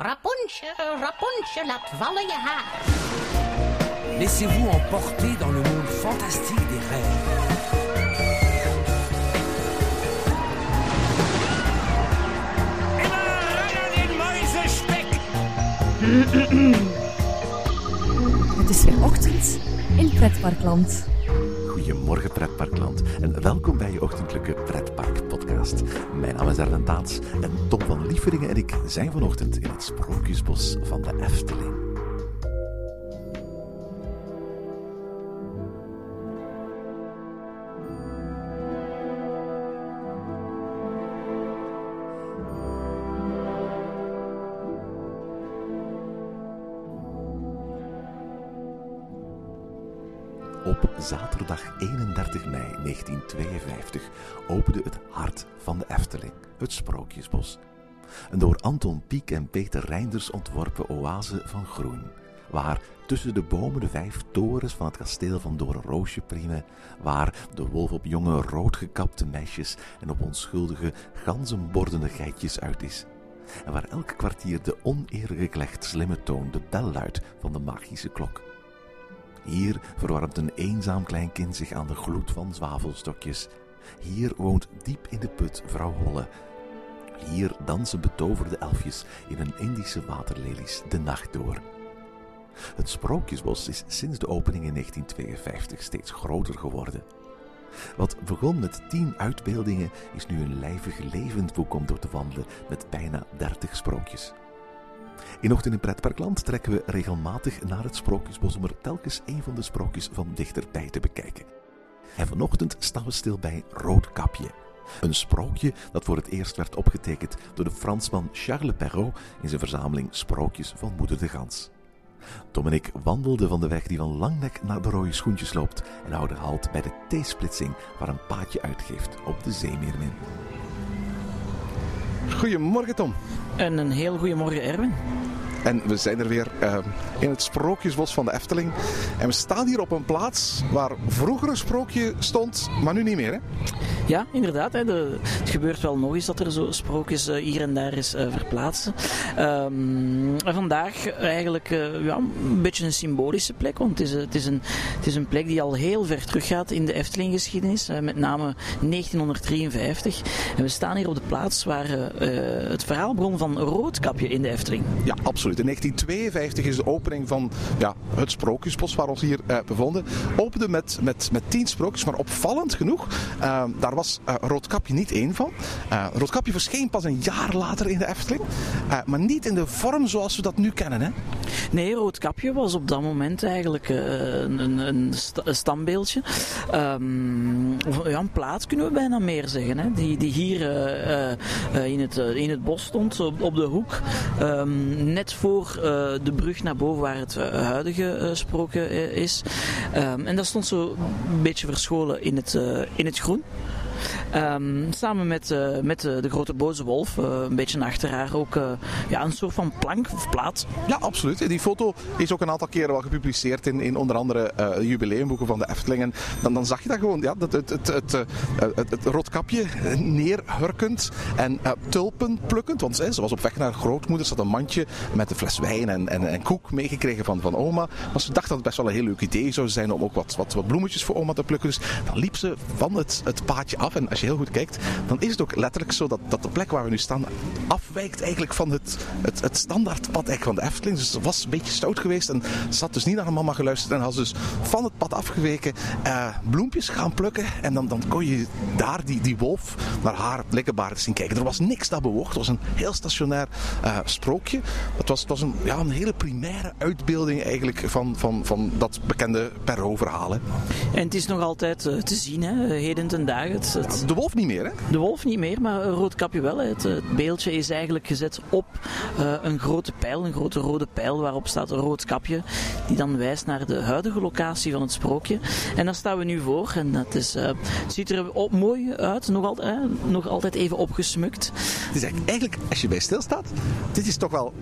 Rapunzel, Rapunzel, laat vallen je haar. Laissez-vous emporter dans le monde fantastique des rêves. Het is weer ochtend in Pretparkland. Goedemorgen Pretparkland en welkom bij je ochtendelijke Pretpark Mijn naam is Erwin Taats en Tom van Lieveringen en ik zijn vanochtend in het Sprookjesbos van de Efteling. Op zaterdag 31 mei 1952 opende het hart van de Efteling, het Sprookjesbos. Een door Anton Pieck en Peter Reinders ontworpen oase van groen, waar tussen de bomen de vijf torens van het kasteel van Doornroosje priemen, waar de wolf op jonge roodgekapte meisjes en op onschuldige ganzenbordende geitjes uit is. En waar elk kwartier de oneergeklecht slimme toon de bel luidt van de magische klok. Hier verwarmt een eenzaam klein kind zich aan de gloed van zwavelstokjes. Hier woont diep in de put vrouw Holle. Hier dansen betoverde elfjes in hun Indische waterlelies de nacht door. Het Sprookjesbos is sinds de opening in 1952 steeds groter geworden. Wat begon met tien uitbeeldingen is nu een lijvig levend boek om door te wandelen met bijna dertig sprookjes. In Ochtend in Pretparkland trekken we regelmatig naar het Sprookjesbos om er telkens een van de sprookjes van dichterbij te bekijken. En vanochtend staan we stil bij Roodkapje. Een sprookje dat voor het eerst werd opgetekend door de Fransman Charles Perrault in zijn verzameling Sprookjes van Moeder de Gans. Tom en ik wandelden van de weg die van Langnek naar de Rode Schoentjes loopt en houden halt bij de T-splitsing waar een paadje uitgeeft op de Zeemeermin. Goedemorgen Tom. En een heel goede morgen, Erwin. En we zijn er weer uh, in het Sprookjesbos van de Efteling. En we staan hier op een plaats waar vroeger een sprookje stond, maar nu niet meer. Hè? Ja, inderdaad. Hè. De, het gebeurt wel nog eens dat er zo sprookjes uh, hier en daar is uh, verplaatsen. Um, en vandaag eigenlijk ja, een beetje een symbolische plek, want het is, het, is een, het is een plek die al heel ver teruggaat in de Efteling-geschiedenis, met name 1953. En we staan hier op de plaats waar het verhaal begon van Roodkapje in de Efteling. Ja, absoluut. In 1952 is de opening van ja, het Sprookjesbos waar we ons hier uh, bevonden. Opende met, met, met tien sprookjes, maar opvallend genoeg, uh, daar was uh, Roodkapje niet één van. Roodkapje verscheen pas een jaar later in de Efteling, maar niet in de vorm zoals we dat nu kennen. Hè? Nee, Roodkapje was op dat moment eigenlijk een, een, een, standbeeldje. Um, ja, een plaats kunnen we bijna meer zeggen, hè? Die, die hier in, het, in het bos stond, op, op de hoek. Um, net voor uh, de brug naar boven waar het uh, huidige uh, sprookje is. Um, en dat stond zo een beetje verscholen in het, in het groen. Um, samen met, uh, met uh, de grote boze wolf, uh, een beetje achter haar ook ja, een soort van plank of plaat. Ja, absoluut. Die foto is ook een aantal keren wel gepubliceerd in, in onder andere jubileumboeken van de Efteling. En dan, dan zag je dat gewoon, ja, dat het, het, het, het, het roodkapje neerhurkend en tulpen plukkend. Want ze was op weg naar grootmoeder, ze had een mandje met een fles wijn en, en, en koek meegekregen van, van oma. Maar ze dacht dat het best wel een heel leuk idee zou zijn om ook wat, wat, wat bloemetjes voor oma te plukken. Dus dan liep ze van het, het paadje af. En als je heel goed kijkt, dan is het ook letterlijk zo dat, dat de plek waar we nu staan afwijkt eigenlijk van het, het, het standaardpad eigenlijk van de Efteling. Dus ze was een beetje stout geweest en ze had dus niet naar haar mama geluisterd en had dus van het pad afgeweken uh, bloempjes gaan plukken. En dan, dan kon je daar die, die wolf naar haar blikkenbaard zien kijken. Er was niks dat bewoog. Het was een heel stationair uh, sprookje. Het was, het was een, ja, een hele primaire uitbeelding eigenlijk van, van, van dat bekende Perrault-verhaal. En het is nog altijd uh, te zien, hè, heden ten dagen. Het, het... De wolf niet meer, hè? De wolf niet meer, maar een roodkapje wel. Het, het, beeldje is eigenlijk gezet op uh, een grote pijl, een grote rode pijl waarop staat een roodkapje, die dan wijst naar de huidige locatie van het sprookje. En daar staan we nu voor en het is, uh, ziet er op, mooi uit, nog, al, uh, nog altijd even opgesmukt. Het is eigenlijk, als je bij stilstaat, dit is toch wel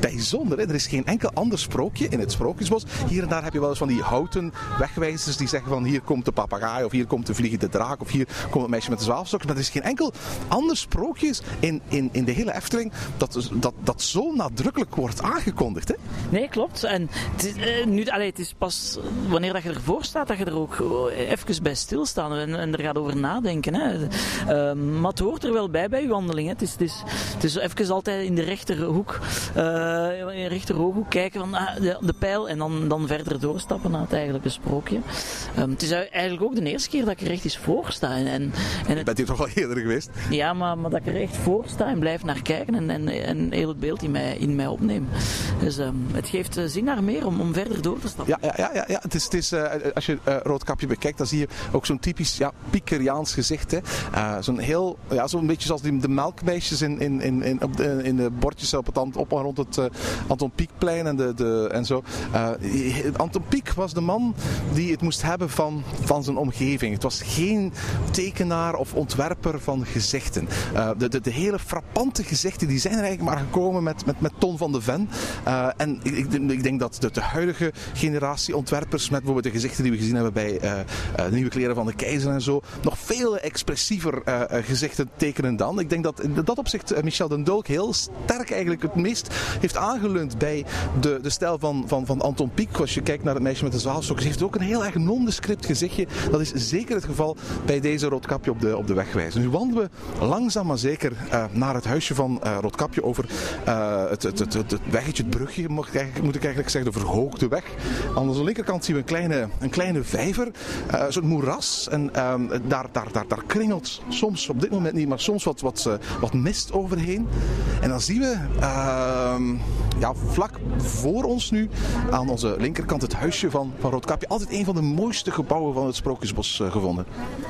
bijzonder. Hè? Er is geen enkel ander sprookje in het sprookjesbos. Hier en daar heb je wel eens van die houten wegwijzers die zeggen van hier komt de papegaai of hier komt de vliegende draak of hier komt het meisje met de zwaalstokjes. Maar er is geen enkel ander sprookje in, in, in de hele Efteling dat, dat, dat zo nadrukkelijk wordt aangekondigd. Hè? Nee, klopt. En het is, eh, nu, allee, het is pas wanneer dat je ervoor staat dat je er ook eh, even bij stilstaat en, en er gaat over nadenken. Hè. Ehm, maar het hoort er wel bij bij je wandeling. Het, is, het, is, het is even altijd in de rechterhoek, eh, in de rechterooghoek kijken van ah, de, pijl en dan, dan verder doorstappen naar het eigenlijke sprookje. Het is eigenlijk ook de eerste keer dat ik er echt eens voor sta. En, en Je bent toch al eerder geweest? ja, maar, maar dat ik er echt voor sta en blijf naar kijken en, en, en heel het beeld in mij, in mij opneem. Dus ehm, het geeft eh, zin naar meer om, om verder door te stappen. Ja, ja, ja, ja, ja. Het is, het is, eh, als je eh, Roodkapje bekijkt, dan zie je ook zo'n typisch ja, Piekeriaans gezicht. Hè. Zo'n heel, ja, zo'n beetje zoals die, de melkmeisjes in, in, in, in, op de, in de bordjes op, het, op rond het Anton Pieckplein en, de, de, en zo. Anton Pieck was de man die het moest hebben van, van zijn omgeving. Het was geen tekenaar of ontwerper van gezichten. Eh, de, de, de hele frappante gezichten die zijn er eigenlijk maar gekomen met, met, met Ton van de Ven. Eh, en ik, ik, denk dat de, de huidige generatie ontwerpers, met bijvoorbeeld de gezichten die we gezien hebben bij eh, eh, de nieuwe kleren van de keizer en zo, nog veel expressiever gezichten tekenen dan. Ik denk dat in dat opzicht Michel den Dulk heel sterk eigenlijk het meest heeft aangeleund bij de, de stijl van, van, van Anton Pieck. Als je kijkt naar het meisje met de zwaalstok, ze heeft ook een heel erg nondescript gezichtje. Dat is zeker het geval bij deze Roodkapje op de, op de wegwijzer. Nu wandelen we langzaam maar zeker eh, naar het huisje van eh, Roodkapje over eh, het, het, het, het, weggetje, het brugje, ik, eigenlijk, moet ik eigenlijk zeggen, de verhoogde weg. Aan onze linkerkant zien we een kleine, een kleine vijver, zo'n moeras. En ehm, daar, daar, daar, daar kringelt soms, op dit moment niet, maar soms wat, wat, wat mist overheen. En dan zien we ehm, ja, vlak voor ons nu aan onze linkerkant het huisje van, van Roodkapje. Altijd een van de mooiste gebouwen van het Sprookjesbos gevonden.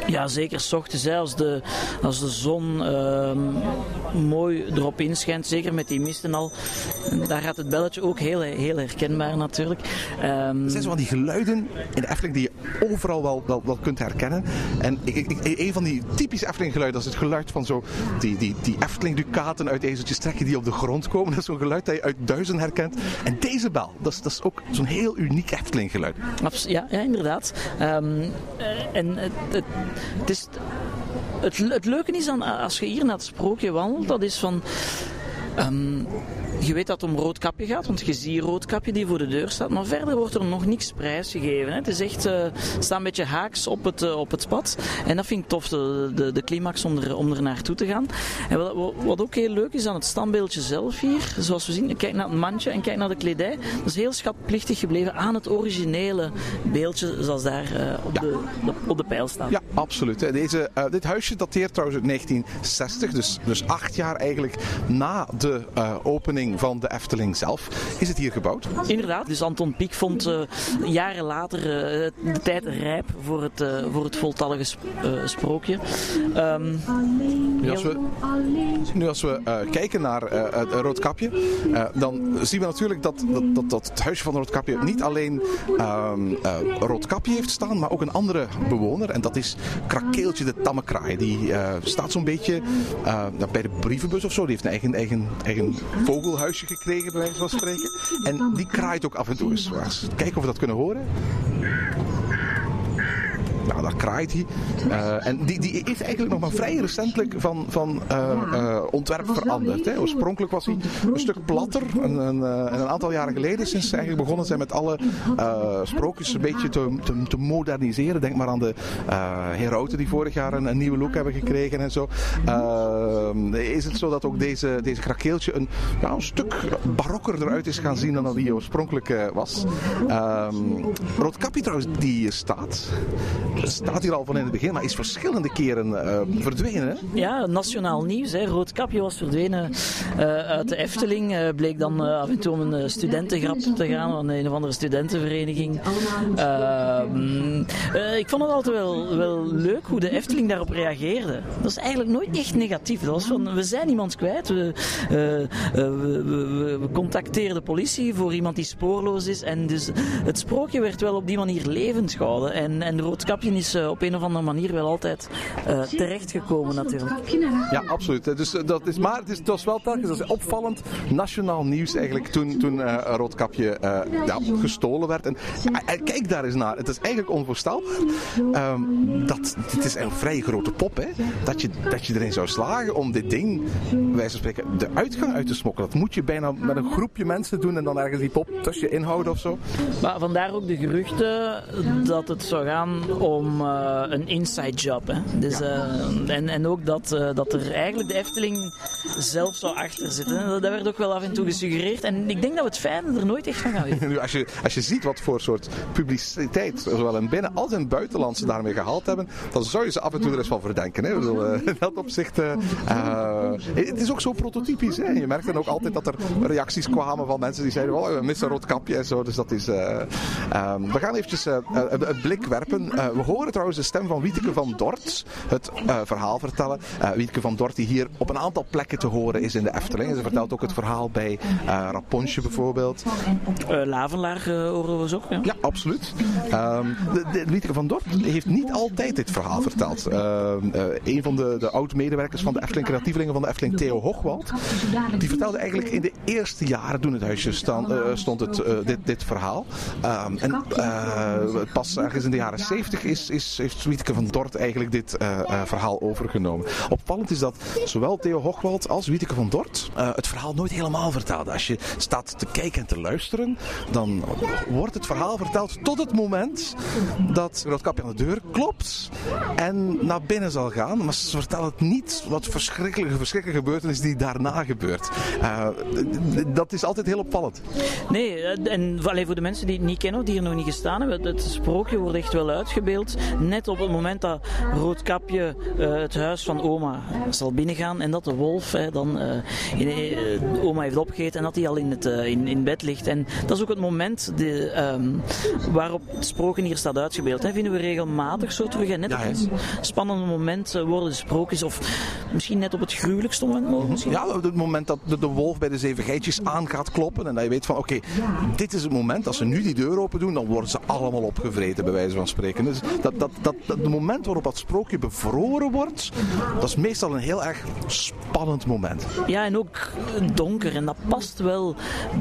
Ja, zeker. 's ochtends, als, de, als de zon ehm, mooi erop inschijnt, zeker met die mist en al. Daar gaat het belletje ook heel, heel herkenbaar natuurlijk. Ehm, Er zijn zo van die geluiden in de Efteling die je overal wel, wel, wel kunt herkennen. En ik, ik, een van die typische Efteling geluiden, dat is het geluid van zo die, die, die Efteling ducaten uit ezeltjes trekken die op de grond komen. Dat is zo'n geluid dat je uit duizend herkent. En deze bel, dat is, dat is ook zo'n heel uniek Efteling geluid. Abs- Ja, ja inderdaad. Ehm, eh, en het, het, het is, het, het leuke is dan, als je hier naar het sprookje wandelt, dat is van... ehm, je weet dat het om Roodkapje gaat, want je ziet Roodkapje die voor de deur staat. Maar verder wordt er nog niks prijsgegeven. Hè. Het is echt, het staat een beetje haaks op het, eh, op het pad. En dat vind ik tof, de, de, de climax om er, om er naartoe te gaan. En wat, wat- ook heel leuk is aan het standbeeldje zelf hier, zoals we zien, kijk naar het mandje en kijk naar de kledij. Dat is heel schatplichtig gebleven aan het originele beeldje zoals daar eh, op, de, op, op de pijl staat. Ja, absoluut. Deze, dit huisje dateert trouwens uit 1960, dus, dus acht jaar eigenlijk na de eh, opening van de Efteling zelf, is het hier gebouwd. Inderdaad, dus Anton Pieck vond eh, jaren later eh, de tijd rijp voor het, voor het voltallige sp- sprookje. Ehm, Nu als we, nu als we kijken naar het Roodkapje, dan zien we natuurlijk dat, dat, dat, dat het huisje van Roodkapje niet alleen ehm, eh, Roodkapje heeft staan, maar ook een andere bewoner. En dat is Krakeeltje de Tamme Kraai. Die staat zo'n beetje bij de brievenbus of zo. Die heeft een eigen, eigen, eigen vogelhuisje gekregen, bij wijze van spreken. En die kraait ook af en toe eens. Kijken of we dat kunnen horen. Nou, daar kraait hij. Eh, en die, die is eigenlijk nog maar vrij recentelijk van, van eh, eh, ontwerp veranderd. Hè. Oorspronkelijk was hij een stuk platter. En, en, en een aantal jaren geleden, sinds ze eigenlijk begonnen zijn met alle sprookjes een beetje te, te, te moderniseren. Denk maar aan de herauten die vorig jaar een, een nieuwe look hebben gekregen en zo. Is het zo dat ook deze, deze krakeeltje een, ja, een stuk barokker eruit is gaan zien dan dat hij oorspronkelijk was. Ehm Roodkapje trouwens, die hier staat staat hier al van in het begin, maar is verschillende keren eh, verdwenen. Hè? ja, nationaal nieuws. Hè. Roodkapje was verdwenen eh, uit de Efteling. Eh, bleek dan af en toe om een studentengrap te gaan van een of andere studentenvereniging. Ehm, eh, ik vond het altijd wel, wel leuk hoe de Efteling daarop reageerde. Dat is eigenlijk nooit echt negatief. Dat was van, we zijn iemand kwijt. We, we, we, contacteren de politie voor iemand die spoorloos is. En dus het sprookje werd wel op die manier levend gehouden. En, en Roodkapje is uh, op een of andere manier wel altijd uh, terechtgekomen natuurlijk. Ja, absoluut. Dus, dat is, maar het, is, het was wel telkens dat is opvallend nationaal nieuws eigenlijk toen, toen Roodkapje ja, gestolen werd. En, kijk daar eens naar. Het is eigenlijk onvoorstelbaar. Um, dat, het is een vrij grote pop, hè. Dat je, dat je erin zou slagen om dit ding, wij van spreken, de uitgang uit te smokkelen. Dat moet je bijna met een groepje mensen doen en dan ergens die pop tussen je inhouden of zo. Maar vandaar ook de geruchten dat het zou gaan om uh, een inside job. Hè. Dus, uh, en, en ook dat, uh, dat er eigenlijk de Efteling zelf zou achter zitten. Dat werd ook wel af en toe gesuggereerd. En ik denk dat we het fijne er nooit echt van gaan weten. Als, je, als je ziet wat voor soort publiciteit, zowel in binnen- als in het buitenland, ze daarmee gehaald hebben, dan zou je ze af en toe er eens van verdenken. Hè. Bedoel, in dat opzicht. het is ook zo prototypisch. Hè. Je merkt dan ook altijd dat er reacties kwamen van mensen die zeiden: oh, we missen een rood kapje en zo. Dus dat is. Um, we gaan eventjes een blik werpen. We horen trouwens de stem van Wieteke van Dort het uh, verhaal vertellen. Wieteke van Dort die hier op een aantal plekken te horen is in de Efteling. Ze vertelt ook het verhaal bij Raponsje bijvoorbeeld. Lavenlaar horen we zo ook. Ja, ja absoluut. Um, de, de, Wieteke van Dort heeft niet altijd dit verhaal verteld. een van de, de oud-medewerkers van de Efteling Creatievelingen van de Efteling, Theo Hochwald, die vertelde eigenlijk in de eerste jaren toen het huisje stand, stond het, dit, dit verhaal. Um, en uh, pas ergens in de jaren 70 is, is, heeft Wieteke van Dort eigenlijk dit uh, uh, verhaal overgenomen. Opvallend is dat zowel Theo Hochwald als Wieteke van Dort het verhaal nooit helemaal vertelden. Als je staat te kijken en te luisteren, dan wordt het verhaal verteld tot het moment dat Roodkapje aan de deur klopt en naar binnen zal gaan. Maar ze vertellen het niet wat verschrikkelijke, verschrikkelijke gebeurtenis die daarna gebeurt. dat is altijd heel opvallend. Nee, en alleen voor de mensen die het niet kennen, die hier nog niet gestaan hebben, het sprookje wordt echt wel uitgebeeld. Net op het moment dat Roodkapje uh, het huis van oma zal binnengaan en dat de wolf hè, dan uh, in, uh, oma heeft opgegeten en dat hij al in, het, in, in bed ligt. En dat is ook het moment de, um, waarop het sprookje hier staat uitgebeeld. Hè. Vinden we regelmatig zo terug. En net op een spannende moment worden de sprookjes, of misschien net op het gruwelijkste moment mogelijk. Ja, op het moment dat de, de, wolf bij de zeven geitjes aan gaat kloppen en dat je weet van oké, okay, dit is het moment, als ze nu die deur open doen, dan worden ze allemaal opgevreten, bij wijze van spreken. Dus dat, dat, dat, dat moment waarop dat sprookje bevroren wordt, dat is meestal een heel erg spannend moment. Ja, en ook donker. En dat past wel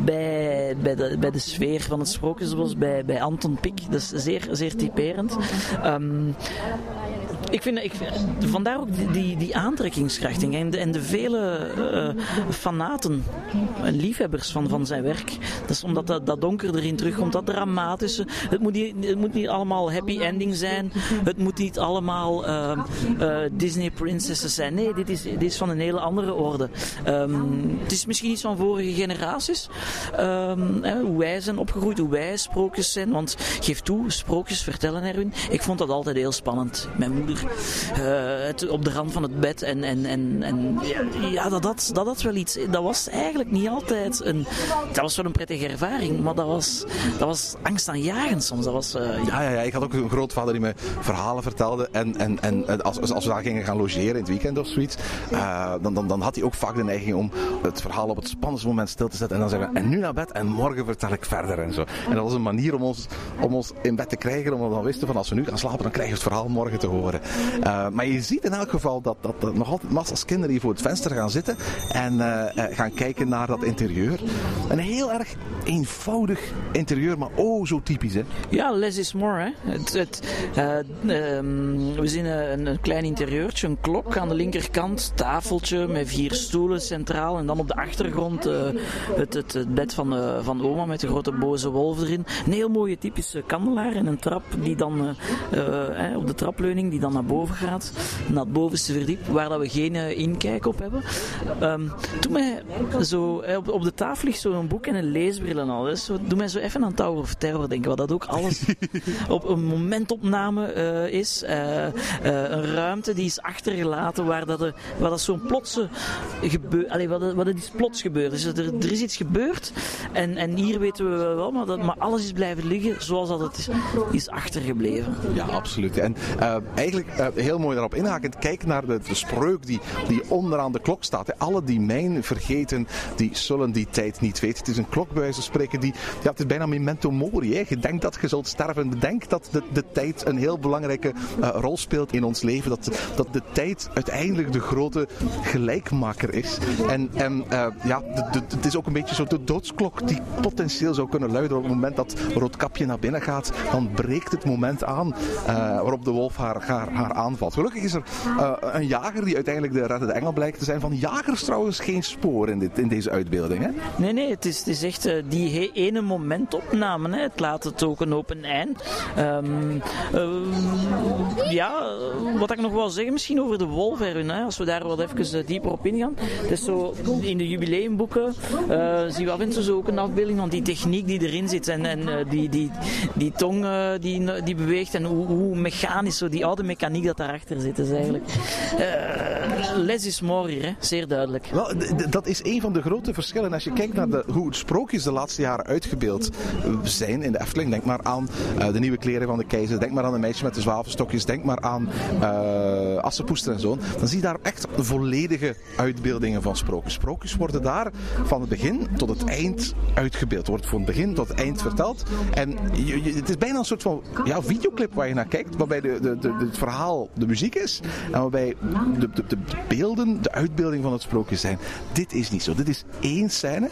bij, bij, de, bij de sfeer van het sprookjesbos, bij, bij Anton Pik. Dat is zeer, zeer typerend. Um, ik vind, ik, vandaar ook die, die, aantrekkingskracht en de, en de vele uh, fanaten en liefhebbers van, van zijn werk. Dat is omdat dat, donker erin terugkomt, dat dramatische. Het moet, niet, het moet niet allemaal happy ending zijn. Het moet niet allemaal uh, Disney princesses zijn. Nee, dit is, dit is van een hele andere orde. Um, het is misschien iets van vorige generaties. Hè, hoe wij zijn opgegroeid, hoe wij sprookjes zijn. Want geef toe, sprookjes vertellen erin. Ik vond dat altijd heel spannend. Mijn moeder het, op de rand van het bed. En, en, en, en ja, dat, dat, dat wel iets. Dat was eigenlijk niet altijd een. Dat was wel een prettige ervaring, maar dat was, dat was angstaanjagend soms. Dat was, uh, ja. ja. Ja, ik had ook een grootvader die me verhalen vertelde. En, en, en als, als we daar gingen gaan logeren in het weekend of zoiets, dan, dan, dan had hij ook vaak de neiging om het verhaal op het spannendste moment stil te zetten. En dan zeggen we, en nu naar bed en morgen vertel ik verder en zo. En dat was een manier om ons, om ons in bed te krijgen, omdat we dan wisten van als we nu gaan slapen, dan krijgen we het verhaal morgen te horen. Uh, maar je ziet in elk geval dat, dat er nog altijd massa's kinderen hier voor het venster gaan zitten en uh, gaan kijken naar dat interieur. Een heel erg eenvoudig interieur, maar oh zo typisch hè? Ja, less is more hè. Het, het, uh, um, we zien een, een, klein interieurtje, een klok aan de linkerkant, tafeltje met vier stoelen centraal en dan op de achtergrond het, het, het, bed van, van oma met de grote boze wolf erin. Een heel mooie typische kandelaar en een trap die dan op de trapleuning die dan naar boven gaat, naar het bovenste verdiep, waar dat we geen uh, inkijk op hebben. Um, doe mij zo, op, op, de tafel ligt zo'n boek en een leesbril en al. Zo, doe mij zo even aan Tower of Terror denken, wat dat ook alles op een momentopname uh, is. een ruimte die is achtergelaten waar dat, er, waar dat zo'n plotse gebeur, allee, wat, wat er is plots gebeurd. Dus er, er is iets gebeurd en, en hier weten we wel, maar, dat, maar alles is blijven liggen zoals dat het is, is achtergebleven. Ja, absoluut. En eigenlijk uh, heel mooi daarop inhakend, kijk naar de, spreuk die, die onderaan de klok staat. Alle die mijn vergeten, die zullen die tijd niet weten. Het is een klok bij wijze van spreken die, ja, het is bijna memento mori. Je denkt dat je zult sterven. Bedenk dat de, de tijd een heel belangrijke uh, rol speelt in ons leven. Dat, dat de tijd uiteindelijk de grote gelijkmaker is. En, en uh, ja, het is ook een beetje zo de doodsklok die potentieel zou kunnen luiden op het moment dat Roodkapje naar binnen gaat. Dan breekt het moment aan waarop de wolf haar, haar, haar aanvalt. Gelukkig is er uh, een jager die uiteindelijk de reddende engel blijkt te zijn. Van jagers trouwens geen spoor in, dit, in deze uitbeelding. Hè? Nee, nee, het is, het is echt uh, die ene momentopname. Hè. Het laat het ook een open eind. Um, ja, wat ik nog wel zeggen misschien over de. Hè, als we daar wat even dieper op ingaan. Het is zo, in de jubileumboeken zien we af en toe zo ook een afbeelding van die techniek die erin zit. En, en die, die, die tong die, die beweegt en hoe, hoe mechanisch, zo die oude mechaniek dat daarachter zit. Is eigenlijk, uh, less is more hier, hè? zeer duidelijk. Wel, dat is een van de grote verschillen. Als je kijkt naar hoe sprookjes de laatste jaren uitgebeeld zijn in de Efteling. Denk maar aan uh, de nieuwe kleren van de keizer. Denk maar aan de meisje met de zwavelstokjes. Denk maar aan uh, Assepoester en zo. Dan zie je daar echt volledige uitbeeldingen van sprookjes. Sprookjes worden daar van het begin tot het eind uitgebeeld. Wordt van het begin tot het eind verteld. En je, het is bijna een soort van ja, videoclip waar je naar kijkt, waarbij de, de, de, het verhaal de muziek is en waarbij de, de, de beelden de uitbeelding van het sprookje zijn. Dit is niet zo. Dit is één scène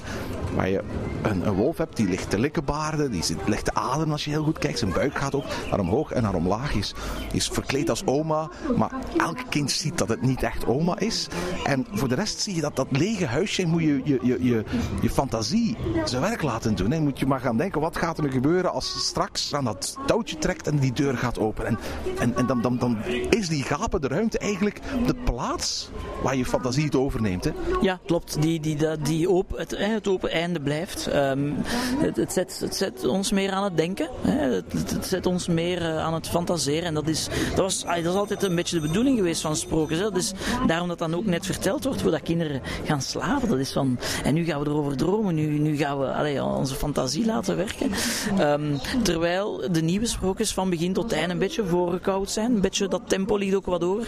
waar je een, wolf hebt die ligt te likkenbaarden, die zit, ligt te als je heel goed kijkt. Zijn buik gaat ook naar omhoog en naar omlaag. Is, is verkleed als oma, maar elk kind ziet dat het niet echt oma is. En voor de rest zie je dat dat lege huisje moet je je, je, je, je fantasie zijn werk laten doen. Hè. Moet je maar gaan denken, wat gaat er gebeuren als straks aan dat touwtje trekt en die deur gaat open. En, en, en dan, dan is die gapende ruimte eigenlijk de plaats waar je fantasie het overneemt. Hè? Ja, klopt. Die, die, die, die open, het, het open einde blijft. Um, het, het, zet, het zet ons meer aan het denken. Hè? Het, het, zet ons meer uh, aan het fantaseren. En dat is, dat, was, dat is altijd een beetje de bedoeling geweest van sprookjes. Dus daarom dat dan ook net verteld wordt, hoe dat kinderen gaan slapen. Dat is van, en nu gaan we erover dromen. Nu, nu gaan we onze fantasie laten werken. Um, terwijl de nieuwe sprookjes van begin tot eind een beetje voorgekoud zijn. Dat tempo ligt ook wat door.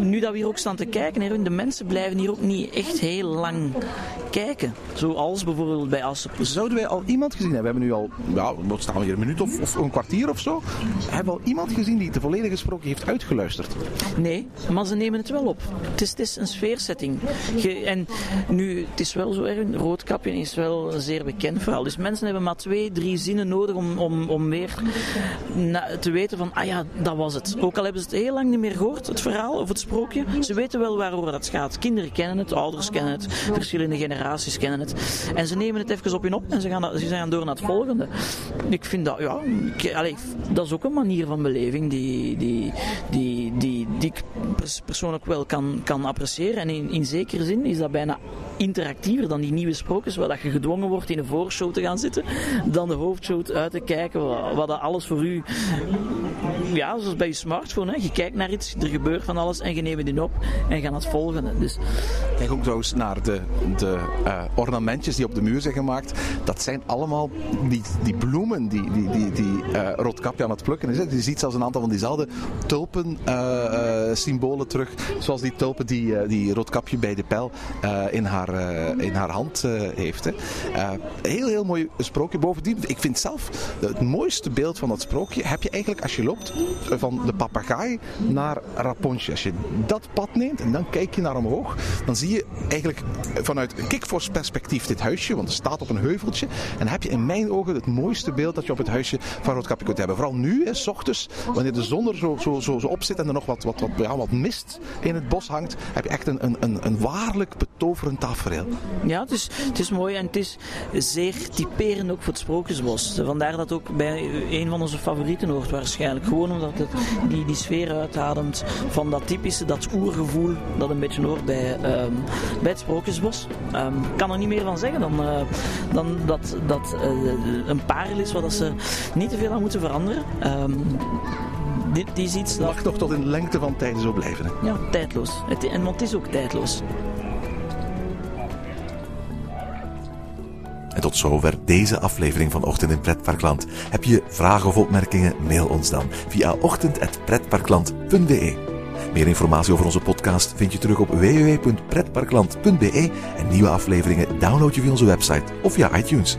Nu dat we hier ook staan te kijken, de mensen blijven hier ook niet echt heel lang kijken. Zoals bijvoorbeeld bij Assen. Zouden wij al iemand gezien hebben? We hebben nu al, ja, wat staan we hier, een minuut of, of een kwartier of zo? Hebben we al iemand gezien die de volledige sprookje heeft uitgeluisterd? Nee, maar ze nemen het wel op. Het is, het is een sfeersetting. Ge, en nu, het is wel zo erg, Roodkapje is wel een zeer bekend verhaal. Dus mensen hebben maar twee, drie zinnen nodig om, om, om weer na, te weten van, ah ja, dat was het. Ook al hebben ze het heel lang niet meer gehoord, het verhaal of het sprookje. Ze weten wel waarover dat gaat. Kinderen kennen het, ouders kennen het, verschillende generaties kennen het. En ze nemen het even op hun op en ze gaan, ze gaan door naar het volgende. Ik vind dat, ja, dat is ook een manier van beleving die, die, die, die ik persoonlijk wel kan, kan appreciëren. En in, in zekere zin is dat bijna interactiever dan die nieuwe sprookjes, waar dat je gedwongen wordt in een voorshow te gaan zitten, dan de hoofdshow uit te kijken, wat, dat alles voor u ja, zoals bij je smartphone. Hè. Je kijkt naar iets, er gebeurt van alles en je neemt het op en gaat het volgende. Dus... Kijk ook trouwens naar de, de uh, ornamentjes die op de muur zijn gemaakt. Dat zijn allemaal die, die bloemen die, die, die, die Roodkapje aan het plukken is. Je ziet zelfs een aantal van diezelfde tulpen uh, symbolen terug. Zoals die tulpen die, die Roodkapje bij de pijl in, haar, in haar hand heeft. Hè. heel, heel mooi sprookje. Bovendien, ik vind zelf het mooiste beeld van dat sprookje heb je eigenlijk als je loopt van de papegaai naar Rapunzel. Als je dat pad neemt en dan kijk je naar omhoog, dan zie je eigenlijk vanuit Kikfors perspectief dit huisje, want het staat op een heuveltje. En heb je in mijn ogen het mooiste beeld dat je op het huisje van Roodkapje kunt hebben. Vooral nu, s ochtends, wanneer de zon er zo, zo, zo, zo op zit en er nog wat, wat, wat, ja, wat mist in het bos hangt, heb je echt een, een, een, een waarlijk betoverend tafereel. Ja, het is, het is mooi en het is zeer typerend ook voor het Sprookjesbos. Vandaar dat ook bij een van onze favorieten hoort waarschijnlijk. Gewoon omdat het die, die sfeer uitademt van dat typische, dat oergevoel dat een beetje hoort bij, um, bij het Sprookjesbos. Um, ik kan er niet meer van zeggen dan, uh, dan dat dat uh, een parel is waar ze niet te veel aan moeten veranderen. Um, dit is iets dat... Mag toch tot in de lengte van tijd zo blijven. Hè? Ja, tijdloos. Het, en want het is ook tijdloos. tot zover deze aflevering van Ochtend in Pretparkland. Heb je vragen of opmerkingen? Mail ons dan via ochtend.pretparkland.be. Meer informatie over onze podcast vind je terug op www.pretparkland.be en nieuwe afleveringen download je via onze website of via iTunes.